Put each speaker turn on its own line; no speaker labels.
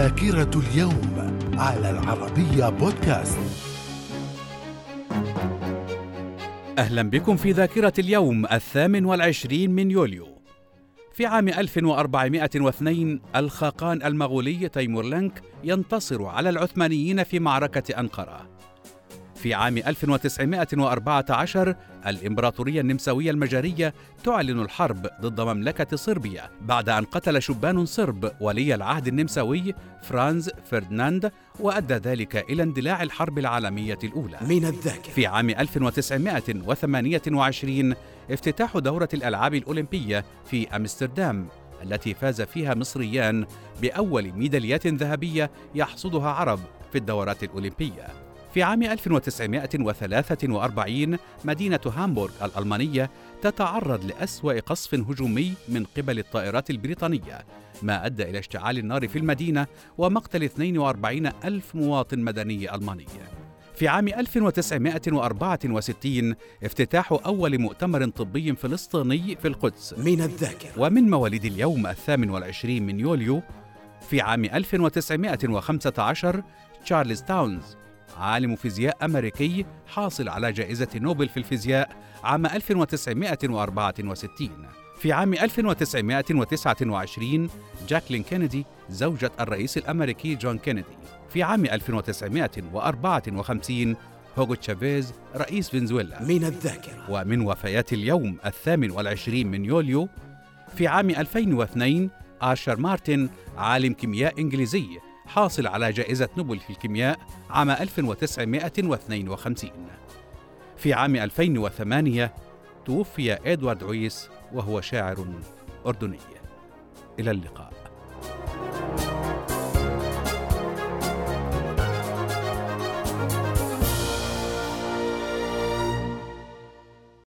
ذاكرة اليوم على العربية بودكاست.
أهلا بكم في ذاكرة اليوم الثامن والعشرين من يوليو. في عام 1402 الخاقان المغولي تيمورلنك ينتصر على العثمانيين في معركة أنقرة. في عام 1914 الإمبراطورية النمساوية المجرية تعلن الحرب ضد مملكة صربيا بعد أن قتل شبان صرب ولي العهد النمساوي فرانز فرديناند وأدى ذلك إلى اندلاع الحرب العالمية الأولى.
من الذاكرة.
في عام 1928 افتتاح دورة الألعاب الأولمبية في أمستردام التي فاز فيها مصريان بأول ميداليات ذهبية يحصدها عرب في الدورات الأولمبية. في عام 1943 مدينة هامبورغ الألمانية تتعرض لأسوأ قصف هجومي من قبل الطائرات البريطانية ما أدى إلى اشتعال النار في المدينة ومقتل 42 ألف مواطن مدني ألماني. في عام 1964 افتتاح أول مؤتمر طبي فلسطيني في القدس.
من الذاكرة.
ومن مواليد اليوم الثامن والعشرين من يوليو في عام 1915 تشارلز تاونز عالم فيزياء أمريكي حاصل على جائزة نوبل في الفيزياء عام 1964 في عام 1929 جاكلين كينيدي زوجة الرئيس الأمريكي جون كينيدي. في عام 1954 هوغو تشافيز رئيس فنزويلا.
من الذاكرة.
ومن وفيات اليوم الثامن والعشرين من يوليو في عام 2002 آشر مارتن عالم كيمياء إنجليزي. حاصل على جائزة نوبل في الكيمياء عام 1952 في عام 2008 توفي إدوارد عويس وهو شاعر أردني. إلى اللقاء.